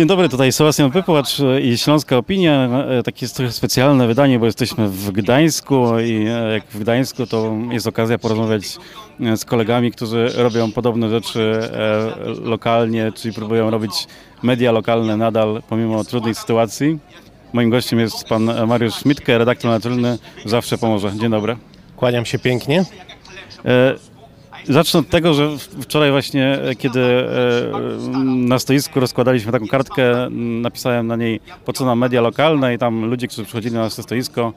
Dzień dobry, tutaj Sebastian Wypłacz i Śląska Opinia. E, Takie jest trochę specjalne wydanie, bo jesteśmy w Gdańsku i e, jak w Gdańsku to jest okazja porozmawiać e, z kolegami, którzy robią podobne rzeczy lokalnie, czyli próbują robić media lokalne nadal pomimo trudnej sytuacji. Moim gościem jest pan Mariusz Schmidtke, redaktor naczelny Zawsze Pomoże. Dzień dobry. Kłaniam się pięknie. Zacznę od tego, że wczoraj właśnie, e, kiedy e, na stoisku rozkładaliśmy taką kartkę, napisałem na niej po co nam media lokalne i tam ludzie, którzy przychodzili na nasze stoisko,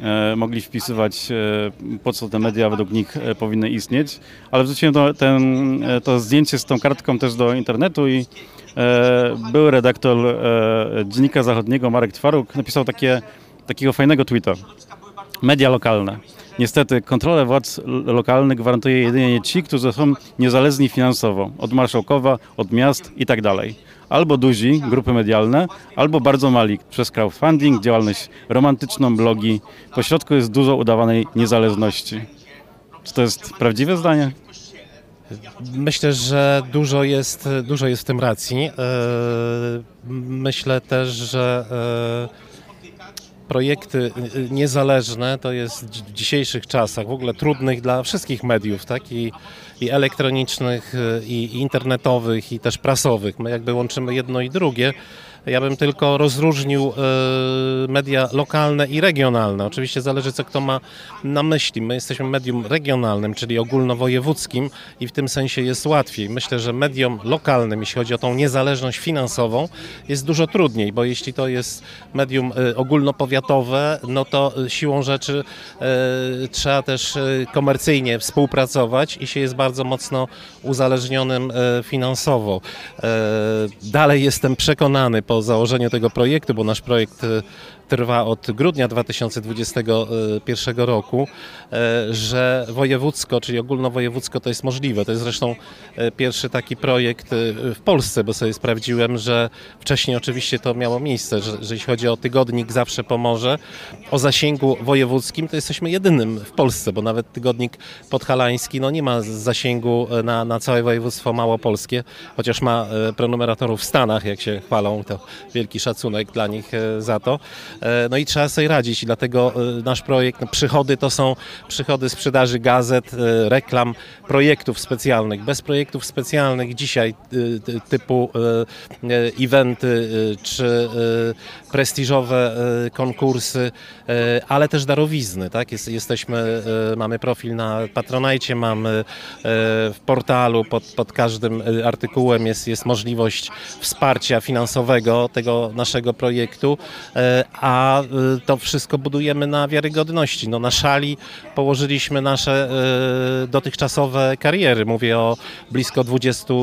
e, mogli wpisywać po co te media według nich powinny istnieć, ale wrzuciłem to, ten, to zdjęcie z tą kartką też do internetu i były redaktor Dziennika Zachodniego Marek Twaruk napisał takie, takiego fajnego tweeta. Media lokalne. Niestety kontrolę władz lokalnych gwarantuje jedynie ci, którzy są niezależni finansowo, od marszałkowa, od miast i tak. Albo duzi, grupy medialne, albo bardzo mali, przez crowdfunding, działalność romantyczną, blogi. Po środku jest dużo udawanej niezależności. Czy to jest prawdziwe zdanie? Myślę, że dużo jest, dużo jest w tym racji. E, Myślę też, że e, projekty e, niezależne to jest w dzisiejszych czasach w ogóle trudnych dla wszystkich mediów, tak? I, i elektronicznych, i, i internetowych, i też prasowych. My jakby łączymy jedno i drugie. Ja bym tylko rozróżnił e, media lokalne i regionalne. Oczywiście zależy, co kto ma na myśli. My jesteśmy medium regionalnym, czyli ogólnowojewódzkim i w tym sensie jest łatwiej. Myślę, że medium lokalnym, jeśli chodzi o tą niezależność finansową, jest dużo trudniej, bo jeśli to jest medium e, ogólnopowiatowe, no to e, siłą rzeczy trzeba też komercyjnie współpracować i się jest bardzo mocno uzależnionym finansowo. Dalej jestem przekonany po założeniu tego projektu, bo nasz projekt e, trwa od grudnia 2021 roku, e, że wojewódzko, czyli ogólnowojewódzko to jest możliwe. To jest zresztą e, pierwszy taki projekt e, w Polsce, bo sobie sprawdziłem, że wcześniej oczywiście to miało miejsce, że, że jeśli chodzi o tygodnik Zawsze Pomoże, o zasięgu wojewódzkim, to jesteśmy jedynym w Polsce, bo nawet tygodnik podhalański no nie ma zasięgu na, na całe województwo małopolskie, chociaż ma prenumeratorów w Stanach, jak się chwalą, to wielki szacunek dla nich za to. E, No i trzeba sobie radzić i dlatego e, nasz projekt, no, przychody to są przychody sprzedaży gazet, e, reklam, projektów specjalnych. Bez projektów specjalnych dzisiaj ty- typu eventy czy prestiżowe konkursy, ale też darowizny, tak? Jest, jesteśmy, mamy profil na Patronajcie, mamy w portalu pod, pod każdym artykułem jest, jest możliwość wsparcia finansowego tego naszego projektu, a e, to wszystko budujemy na wiarygodności. No, na szali położyliśmy nasze e, dotychczasowe kariery. Mówię o blisko 20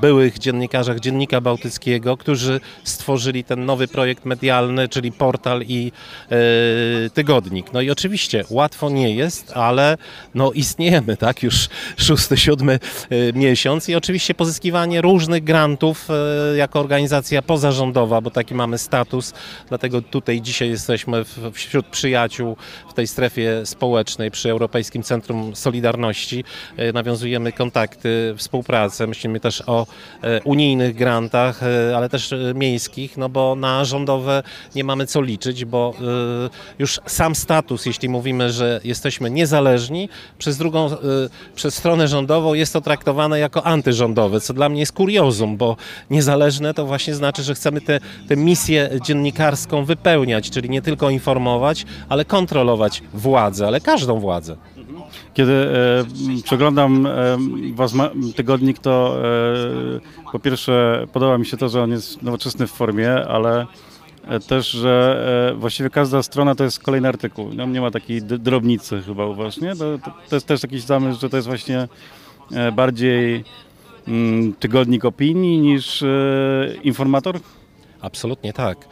byłych dziennikarzach Dziennika Bałtyckiego, którzy stworzyli ten nowy projekt medialny, czyli portal i e, tygodnik. No i oczywiście łatwo nie jest, ale no istniejemy, tak, już szósty, siódmy miesiąc i oczywiście pozyskiwanie różnych grantów jako organizacja pozarządowa, bo taki mamy status, dlatego tutaj dzisiaj jesteśmy wśród przyjaciół w tej strefie społecznej przy Europejskim Centrum Solidarności. E, Nawiązujemy kontakty, współpracę, myślimy też o e, unijnych grantach, e, ale też miejskich, no bo na rządowe nie mamy co liczyć, bo już sam status, jeśli mówimy, że jesteśmy niezależni, przez drugą, przez stronę rządową jest to traktowane jako antyrządowe, co dla mnie jest kuriozum, bo niezależne to właśnie znaczy, że chcemy tę misję dziennikarską wypełniać, czyli nie tylko informować, ale kontrolować władzę, ale każdą władzę. Kiedy e, przeglądam e, wasz ma- tygodnik, to e, po pierwsze podoba mi się to, że on jest nowoczesny w formie, ale e, też, że e, właściwie każda strona to jest kolejny artykuł. Tam nie ma takiej drobnicy chyba u was, nie? To, to, to jest też jakiś zamysł, że to jest właśnie e, bardziej mm, tygodnik opinii niż informator? Absolutnie tak.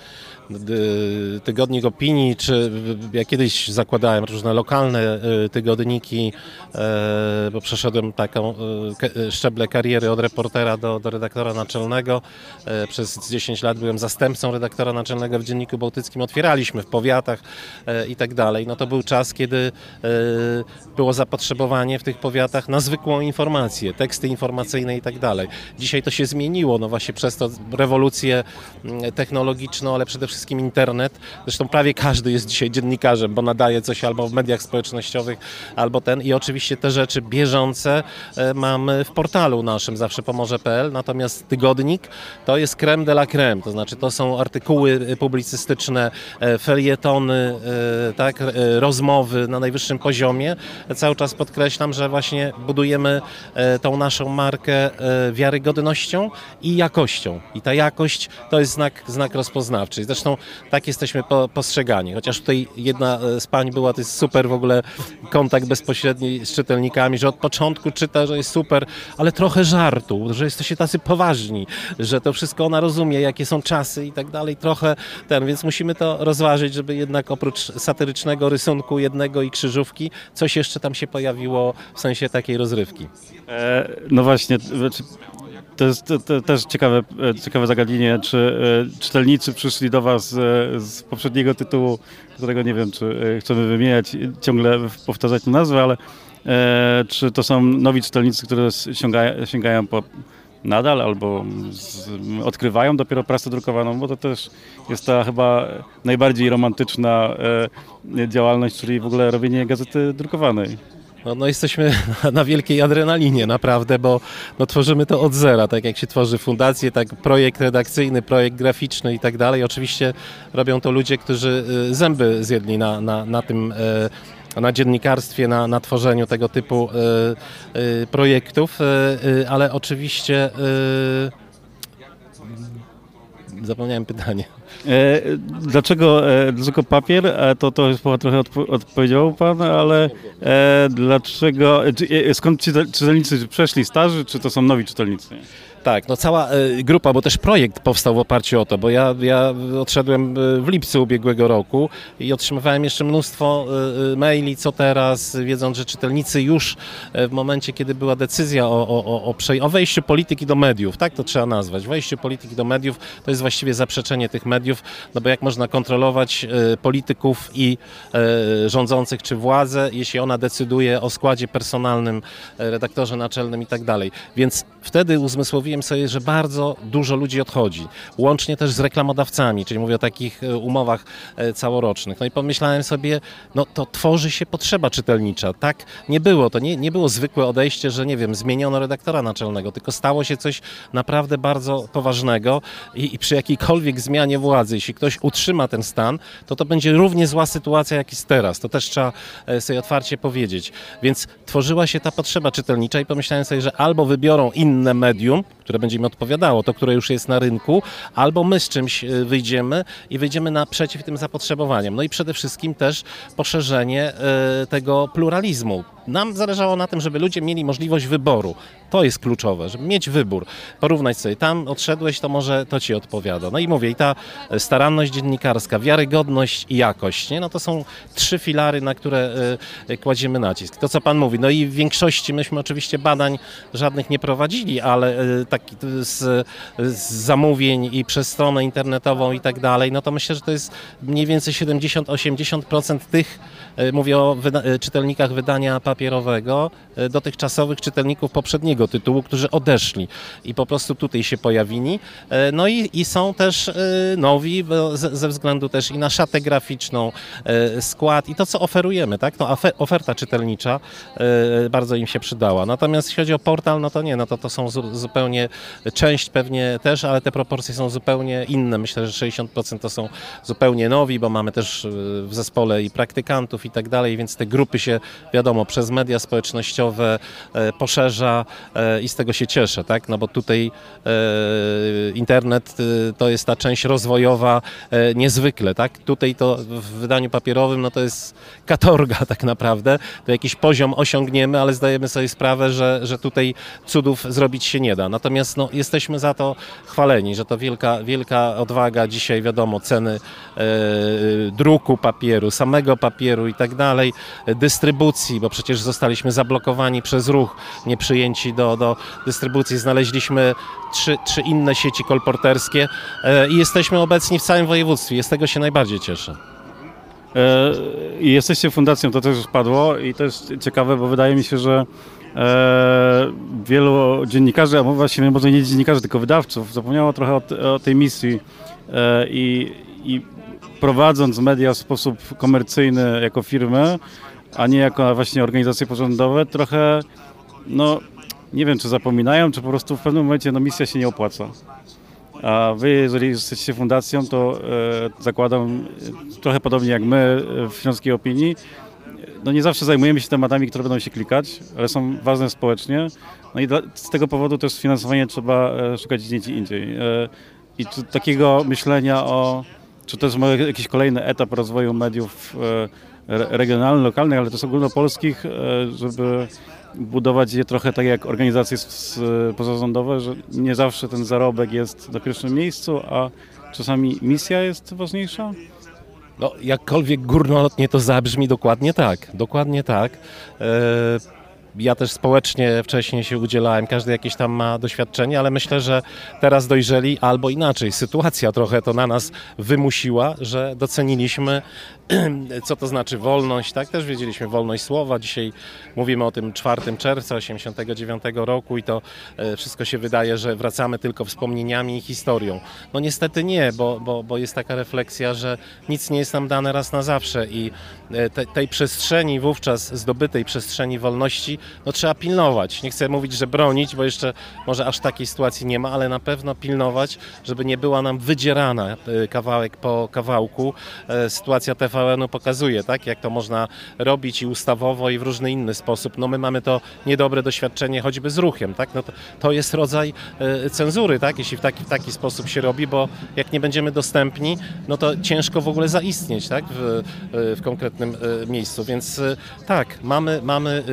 Tygodnik opinii, czy ja kiedyś zakładałem różne lokalne y, tygodniki, e, bo przeszedłem taką ke- szczeble kariery od reportera do, do redaktora naczelnego. E, Przez 10 lat byłem zastępcą redaktora naczelnego w Dzienniku Bałtyckim. Otwieraliśmy w powiatach e, i tak dalej. No to był czas, kiedy e, było zapotrzebowanie w tych powiatach na zwykłą informację, teksty informacyjne i tak dalej. Dzisiaj to się zmieniło, no właśnie przez to rewolucję technologiczną, ale przede wszystkim internet. Zresztą prawie każdy jest dzisiaj dziennikarzem, bo nadaje coś albo w mediach społecznościowych, albo ten. I oczywiście te rzeczy bieżące e, mamy w portalu naszym zawsze pomoże.pl, natomiast tygodnik to jest creme de la creme, to znaczy to są artykuły e, publicystyczne, e, felietony, tak, rozmowy na najwyższym poziomie. Cały czas podkreślam, że właśnie budujemy tą naszą markę wiarygodnością i jakością. I ta jakość to jest znak, znak rozpoznawczy. Zresztą tak jesteśmy po, postrzegani. Chociaż tutaj jedna e, z pań była, to jest super w ogóle kontakt bezpośredni z czytelnikami, że od początku czyta, że jest super, ale trochę żartu, że jesteście tacy poważni, że to wszystko ona rozumie, jakie są czasy i tak dalej. Trochę ten, więc musimy to rozważyć, żeby jednak oprócz satyrycznego rysunku jednego i krzyżówki, coś jeszcze tam się pojawiło w sensie takiej rozrywki. E, No właśnie, znaczy, to jest to, to też ciekawe, e, ciekawe zagadnienie, czy e, czytelnicy przyszli do Was e, z poprzedniego tytułu, którego nie wiem, czy chcemy wymieniać, ciągle powtarzać tę nazwę, ale e, czy to są nowi czytelnicy, którzy sięgają, sięgają po nadal albo z, odkrywają dopiero prasę drukowaną, bo to też jest ta chyba najbardziej romantyczna e, działalność, czyli w ogóle robienie gazety drukowanej. No, no jesteśmy na, wielkiej adrenalinie naprawdę, bo no, tworzymy to od zera, tak jak się tworzy fundację, tak projekt redakcyjny, projekt graficzny i tak dalej. Oczywiście robią to ludzie, którzy y, zęby zjedli na, na, na tym y, na dziennikarstwie, na, na tworzeniu tego typu y, projektów, ale oczywiście zapomniałem pytanie. E, Dlaczego, e, dlaczego papier? To, to już trochę odpo- odpowiedział Pan, ale e, dlaczego, skąd czytel- czytelnicy przeszli starzy, czy to są nowi czytelnicy? Tak, no cała e, grupa, bo też projekt powstał w oparciu o to, bo ja, ja odszedłem e, w lipcu ubiegłego roku i otrzymywałem jeszcze mnóstwo e, maili, co teraz, wiedząc, że czytelnicy już w momencie, kiedy była decyzja o, o, o, o, wejściu polityki do mediów, tak to trzeba nazwać, wejściu polityki do mediów to jest właściwie zaprzeczenie tych mediów, no bo jak można kontrolować polityków i rządzących czy władzę, jeśli ona decyduje o składzie personalnym, redaktorze naczelnym i tak dalej. Więc wtedy uzmysłowiłem sobie, że bardzo dużo ludzi odchodzi, łącznie też z reklamodawcami, czyli mówię o takich e, umowach e, całorocznych. No i pomyślałem sobie, no to tworzy się potrzeba czytelnicza. Tak nie było, to nie, nie było zwykłe odejście, że nie wiem, zmieniono redaktora naczelnego, tylko stało się coś naprawdę bardzo poważnego i, i przy jakiejkolwiek zmianie władzy, jeśli ktoś utrzyma ten stan, to to będzie równie zła sytuacja, jak jest teraz. To też trzeba e, sobie otwarcie powiedzieć. Więc tworzyła się ta potrzeba czytelnicza i pomyślałem sobie, że albo wybiorą inne medium, które będzie im odpowiadało, to, które już jest na rynku, albo my z czymś e, wyjdziemy i wyjdziemy naprzeciw tym zapotrzebowaniom. No i przede wszystkim też poszerzenie e, tego pluralizmu. Nam zależało na tym, żeby ludzie mieli możliwość wyboru. To jest kluczowe, żeby mieć wybór. Porównać sobie, tam odszedłeś, to może to ci odpowiada. No i mówię, i ta staranność dziennikarska, wiarygodność i jakość, nie? no to są trzy filary, na które e, kładziemy nacisk. To, co pan mówi, no i w większości myśmy oczywiście badań żadnych nie prowadzili, ale e, tak z, z zamówień i przez stronę internetową i tak dalej, no to myślę, że to jest mniej więcej 70-80% tych, mówię o wyda- e, czytelnikach wydania papierowego, e, dotychczasowych czytelników poprzedniego tytułu, którzy odeszli i po prostu tutaj się pojawili. E, No i, i są też e, nowi, ze, względu też i na szatę graficzną, e, skład i to, co oferujemy, tak? Afe- oferta czytelnicza e, bardzo im się przydała. Natomiast jeśli chodzi o portal, no to nie, no to to są zu, zupełnie, część pewnie też, ale te proporcje są zupełnie inne. Myślę, że 60% to są zupełnie nowi, bo mamy też e, w zespole i praktykantów i tak dalej, więc te grupy się, wiadomo, przez media społecznościowe e, poszerza e, i z tego się cieszę, tak? No bo tutaj e, internet to jest ta część rozwojowa niezwykle, tak? Tutaj to w wydaniu papierowym, no to jest katorga tak naprawdę. To jakiś poziom osiągniemy, ale zdajemy sobie sprawę, że, że tutaj cudów zrobić się nie da. Natomiast no, jesteśmy za to chwaleni, że to wielka, wielka odwaga dzisiaj, wiadomo, ceny druku papieru, samego papieru i tak dalej, dystrybucji, bo przecież zostaliśmy zablokowani przez ruch, nieprzyjęci do, do dystrybucji. Znaleźliśmy trzy, trzy inne sieci kolporterskie e, i jesteśmy obecni w całym województwie. Z tego się najbardziej cieszę. E, I jesteście fundacją, to też już padło i to jest ciekawe, bo wydaje mi się, że e, wielu dziennikarzy, a właściwie może nie dziennikarzy, tylko wydawców, zapomniało trochę o, o tej misji i, i prowadząc media w sposób komercyjny jako firmy, a nie jako właśnie organizacje pozarządowe, trochę, no nie wiem, czy zapominają, czy po prostu w pewnym momencie no, misja się nie opłaca. A wy, jeżeli jesteście fundacją, to e, zakładam e, trochę podobnie jak my e, w Śląskiej Opinii, no nie zawsze zajmujemy się tematami, które będą się klikać, ale są ważne społecznie. No i dla, z tego powodu też finansowanie trzeba e, szukać gdzieś indziej. E, I takiego myślenia o, czy to jest może jakiś kolejny etap rozwoju mediów e, re- regionalnych, lokalnych, ale też ogólnopolskich, e, żeby budować je trochę tak jak organizacje pozarządowe, że nie zawsze ten zarobek jest na pierwszym miejscu, a czasami misja jest ważniejsza. No, jakkolwiek górnolotnie to zabrzmi, dokładnie tak, dokładnie tak. E, Ja też społecznie wcześniej się udzielałem, każdy jakieś tam ma doświadczenie, ale myślę, że teraz dojrzeli albo inaczej. Sytuacja trochę to na nas wymusiła, że doceniliśmy, co to znaczy wolność, tak? Też wiedzieliśmy wolność słowa. Dzisiaj mówimy o tym 4 czerwca 89 roku i to e, wszystko się wydaje, że wracamy tylko wspomnieniami i historią. No niestety nie, bo, bo, bo jest taka refleksja, że nic nie jest nam dane raz na zawsze i e, te, tej przestrzeni wówczas zdobytej przestrzeni wolności, no trzeba pilnować. Nie chcę mówić, że bronić, bo jeszcze może aż takiej sytuacji nie ma, ale na pewno pilnować, żeby nie była nam wydzierana e, kawałek po kawałku. Sytuacja TVN-u pokazuje, tak, jak to można robić i ustawowo i w różny inny sposób. No my mamy to niedobre doświadczenie choćby z ruchem, tak? No to, to jest rodzaj e, cenzury, tak? Jeśli w taki, w taki sposób się robi, bo jak nie będziemy dostępni, no to ciężko w ogóle zaistnieć, tak? W, e, w konkretnym e, miejscu. Więc tak, mamy, mamy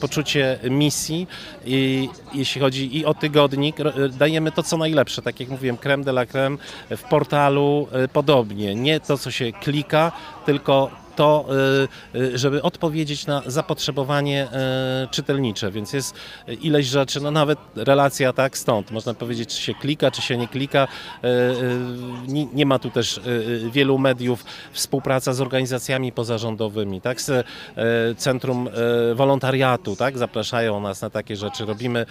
poczucie misji i jeśli chodzi i o tygodnik, dajemy to co najlepsze, tak jak mówiłem, creme de la creme w portalu podobnie. Nie to, co się klika, tylko to, y, y, żeby odpowiedzieć na zapotrzebowanie y, czytelnicze, więc jest ileś rzeczy, no nawet relacja tak stąd, można powiedzieć, czy się klika, czy się nie klika. Nie, ma tu też wielu mediów, współpraca z organizacjami pozarządowymi, tak, z Centrum Wolontariatu, tak, zapraszają nas na takie rzeczy, robimy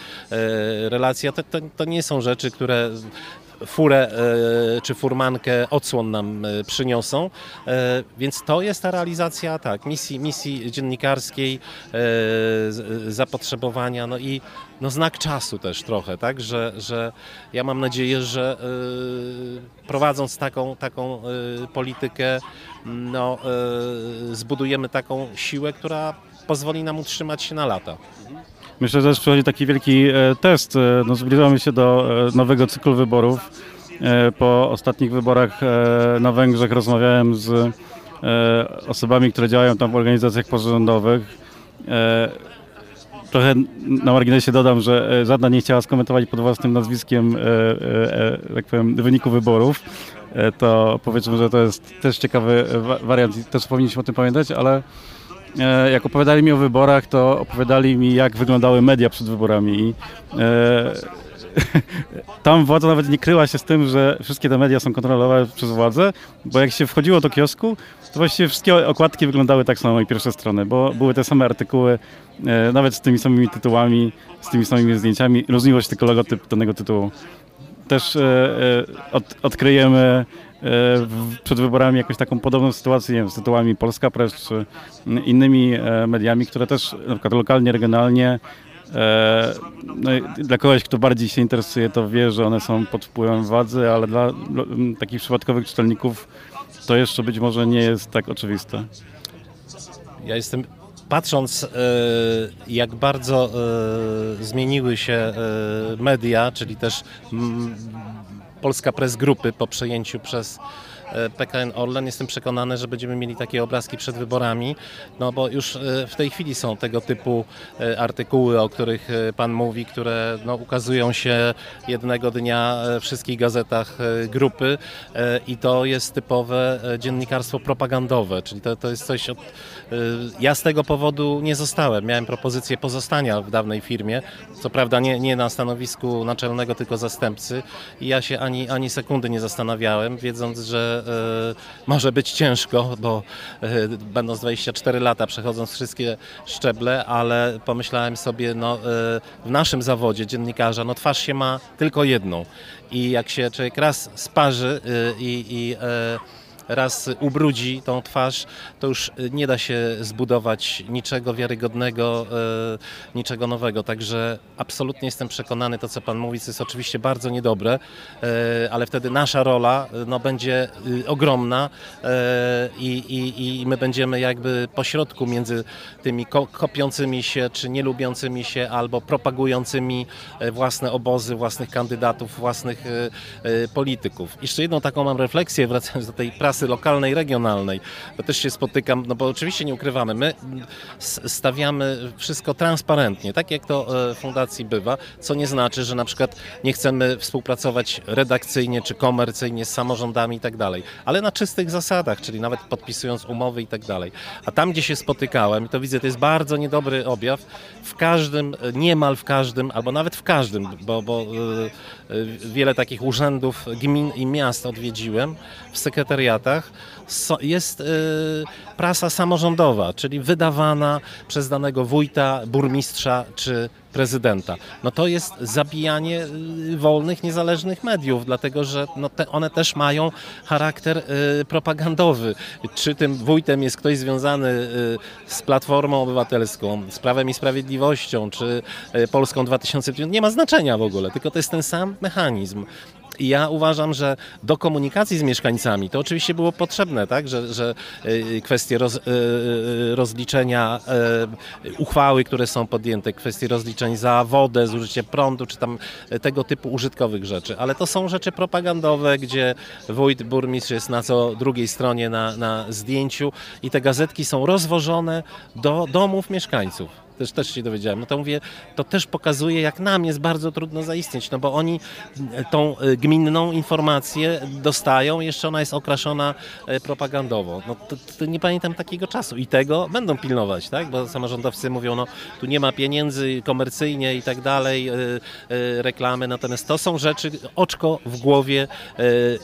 relacje, to, to, to nie są rzeczy, które furę e, czy furmankę odsłon nam e, przyniosą. E, Więc to jest ta realizacja tak, misji, misji dziennikarskiej, zapotrzebowania, no i no znak czasu też trochę, tak, że, że ja mam nadzieję, że prowadząc taką, taką politykę, no, zbudujemy taką siłę, która pozwoli nam utrzymać się na lata. Myślę, że też przychodzi taki wielki e, test. E, No, zbliżamy się do e, nowego cyklu wyborów. Po ostatnich wyborach na Węgrzech rozmawiałem z osobami, które działają tam w organizacjach pozarządowych. Trochę na marginesie dodam, że żadna nie chciała skomentować pod własnym nazwiskiem tak powiem, wyniku wyborów. To powiedzmy, że to jest też ciekawy wa- wariant i też powinniśmy o tym pamiętać, ale jak opowiadali mi o wyborach, to opowiadali mi, jak wyglądały media przed wyborami. I, e, tam władza nawet nie kryła się z tym, że wszystkie te media są kontrolowane przez władzę, bo jak się wchodziło do kiosku, to właściwie wszystkie okładki wyglądały tak samo i pierwsze strony, bo były te same artykuły, e, nawet z tymi samymi tytułami, z tymi samymi zdjęciami, różniło się tylko logotyp danego tytułu. Też e, e, od, odkryjemy e, przed wyborami jakąś taką podobną sytuację nie z tytułami Polska Press czy innymi e, mediami, które też na przykład lokalnie, regionalnie e, no, dla kogoś, kto bardziej się interesuje, to wie, że one są pod wpływem władzy, ale dla takich przypadkowych czytelników to jeszcze być może nie jest tak oczywiste. Ja jestem, patrząc e, jak bardzo zmieniły się media, czyli też Polska Press Grupy po przejęciu przez PKN Orlen. Jestem przekonany, że będziemy mieli takie obrazki przed wyborami, no bo już e, w tej chwili są tego typu e, artykuły, o których e, Pan mówi, które no, ukazują się jednego dnia w wszystkich gazetach grupy i to jest typowe dziennikarstwo propagandowe, czyli to, to jest coś, od, ja z tego powodu nie zostałem. Miałem propozycję pozostania w dawnej firmie, co prawda nie, nie na stanowisku naczelnego, tylko zastępcy i ja się ani, ani sekundy nie zastanawiałem, wiedząc, że może być ciężko, bo e, będąc 24 lata, przechodząc wszystkie szczeble, ale pomyślałem sobie, no e, w naszym zawodzie dziennikarza, no twarz się ma tylko jedną. I jak się człowiek raz sparzy e, i, i e, raz ubrudzi tą twarz, to już nie da się zbudować niczego wiarygodnego, e, niczego nowego. Także absolutnie jestem przekonany, to co Pan mówi, to jest oczywiście bardzo niedobre, e, ale wtedy nasza rola e, no, będzie ogromna e, i, i, i my będziemy jakby pośrodku między tymi ko- kopiącymi się, czy nielubiącymi się, albo propagującymi e, własne obozy, własnych kandydatów, własnych e, e, polityków. Jeszcze jedną taką mam refleksję, wracając do tej prasy lokalnej, regionalnej, bo też się spotykam, no bo oczywiście nie ukrywamy, my stawiamy wszystko transparentnie, tak jak to e, w fundacji bywa, co nie znaczy, że na przykład nie chcemy współpracować redakcyjnie czy komercyjnie z samorządami i tak dalej, ale na czystych zasadach, czyli nawet podpisując umowy i tak dalej. A tam, gdzie się spotykałem, to widzę, to jest bardzo niedobry objaw, w każdym, e, niemal w każdym, albo nawet w każdym, bo, bo e, wiele takich urzędów gmin i miast odwiedziłem, w sekretariatach jest y, prasa samorządowa, czyli wydawana przez danego wójta, burmistrza czy prezydenta. No to jest zabijanie y, wolnych, niezależnych mediów, dlatego że no te, one też mają charakter y, propagandowy. Czy tym wójtem jest ktoś związany z Platformą Obywatelską, z Prawem i Sprawiedliwością, czy Polską 2050, nie ma znaczenia w ogóle, tylko to jest ten sam mechanizm. I ja uważam, że do komunikacji z mieszkańcami to oczywiście było potrzebne, tak? że, że y, kwestie roz, y, y, rozliczenia, uchwały, które są podjęte, kwestie rozliczeń za wodę, zużycie prądu, czy tam tego typu użytkowych rzeczy. Ale to są rzeczy propagandowe, gdzie wójt, burmistrz jest na co drugiej stronie na, na zdjęciu i te gazetki są rozwożone do domów mieszkańców też, też się dowiedziałem, no to mówię, to też pokazuje, jak nam jest bardzo trudno zaistnieć, no bo oni tą y, gminną informację dostają, jeszcze ona jest okraszona y, propagandowo. No to, to nie pamiętam takiego czasu i tego będą pilnować, tak? Bo samorządowcy mówią, no tu nie ma pieniędzy komercyjnie i tak dalej, y, reklamy, natomiast to są rzeczy, oczko w głowie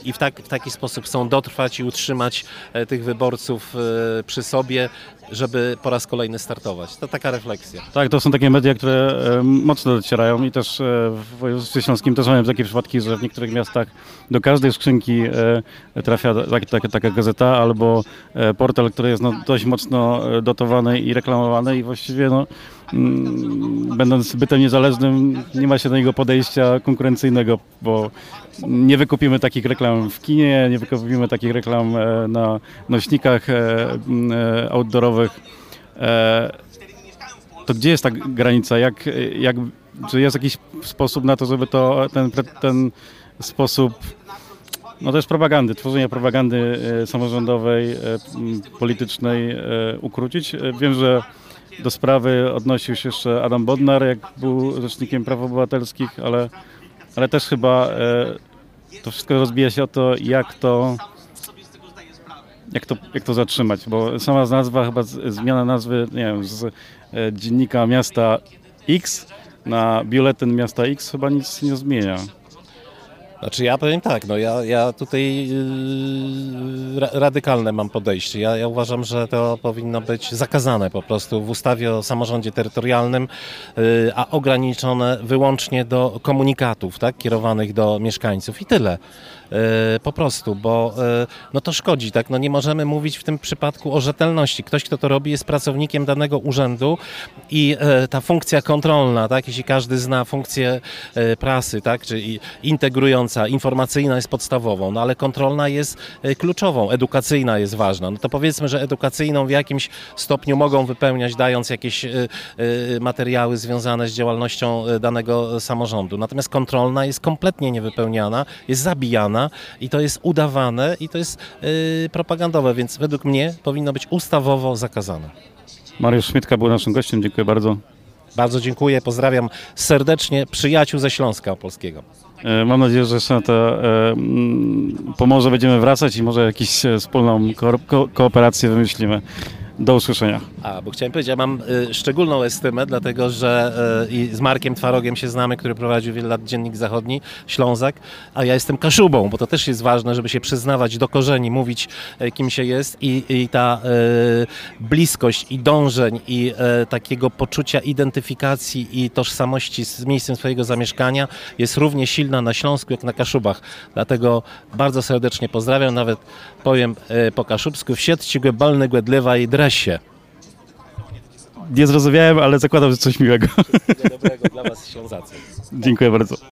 i w, tak, w taki sposób chcą dotrwać i utrzymać tych wyborców przy sobie, żeby po raz kolejny startować. To taka refleksja. Tak, to są takie media, które mocno docierają i też e, w województwie śląskim też mamy takie przypadki, że w niektórych miastach do każdej skrzynki e, trafia tak, tak, taka gazeta albo e, portal, który jest no, dość mocno dotowany i reklamowany i właściwie no, mm, będąc bytem niezależnym nie ma się do niego podejścia konkurencyjnego, bo nie wykupimy takich reklam w kinie, nie wykupimy takich reklam na nośnikach outdoorowych. To gdzie jest ta granica? Jak, jak, czy jest jakiś sposób na to, żeby to, ten, ten sposób no też propagandy, tworzenia propagandy e, samorządowej, e, politycznej e, ukrócić? Wiem, że do sprawy odnosił się jeszcze Adam Bodnar, jak był rzecznikiem praw obywatelskich, ale, ale też chyba to wszystko rozbija się o to, jak to jak to, jak to zatrzymać, bo sama nazwa, chyba z, zmiana nazwy, nie wiem, z e, dziennika miasta X na biuletyn miasta X chyba nic nie zmienia. Znaczy ja powiem tak, no ja, ja tutaj yy, ra, radykalne mam podejście. Ja, ja uważam, że to powinno być zakazane po prostu w ustawie o samorządzie terytorialnym, yy, a ograniczone wyłącznie do komunikatów, tak, kierowanych do mieszkańców i tyle. E, Po prostu, bo e, no to szkodzi, tak? No nie możemy mówić w tym przypadku o rzetelności. Ktoś, kto to robi, jest pracownikiem danego urzędu i e, ta funkcja kontrolna, tak? Jeśli każdy zna funkcję prasy, tak? Czyli integrująca, informacyjna jest podstawową, no ale kontrolna jest kluczową, edukacyjna jest ważna. No to powiedzmy, że edukacyjną w jakimś stopniu mogą wypełniać, dając jakieś materiały związane z działalnością danego samorządu. Natomiast kontrolna jest kompletnie niewypełniana, jest zabijana i to jest udawane i to jest e, propagandowe, więc według mnie powinno być ustawowo zakazane. Mariusz Szmitka był naszym gościem, dziękuję bardzo. Bardzo dziękuję, pozdrawiam serdecznie przyjaciół ze Śląska Polskiego. E, Mam nadzieję, że jeszcze na to e, mm, Pomorze będziemy wracać i może jakąś e, wspólną ko- ko- kooperację wymyślimy. Do usłyszenia. A, bo chciałem powiedzieć, ja mam y, szczególną estymę, dlatego że y, i z Markiem Twarogiem się znamy, który prowadził wiele lat Dziennik Zachodni, Ślązak, a ja jestem Kaszubą, bo to też jest ważne, żeby się przyznawać do korzeni, mówić y, kim się jest i, i ta y, bliskość i dążeń i y, takiego poczucia identyfikacji i tożsamości z miejscem swojego zamieszkania jest równie silna na Śląsku jak na Kaszubach. Dlatego bardzo serdecznie pozdrawiam, nawet powiem y, po kaszubsku, wsiedź ci balny głedlewa i Nie zrozumiałem, ale zakładam, że coś miłego. Wszystkiego dobrego dla Was, Ślązacy. Dziękuję bardzo.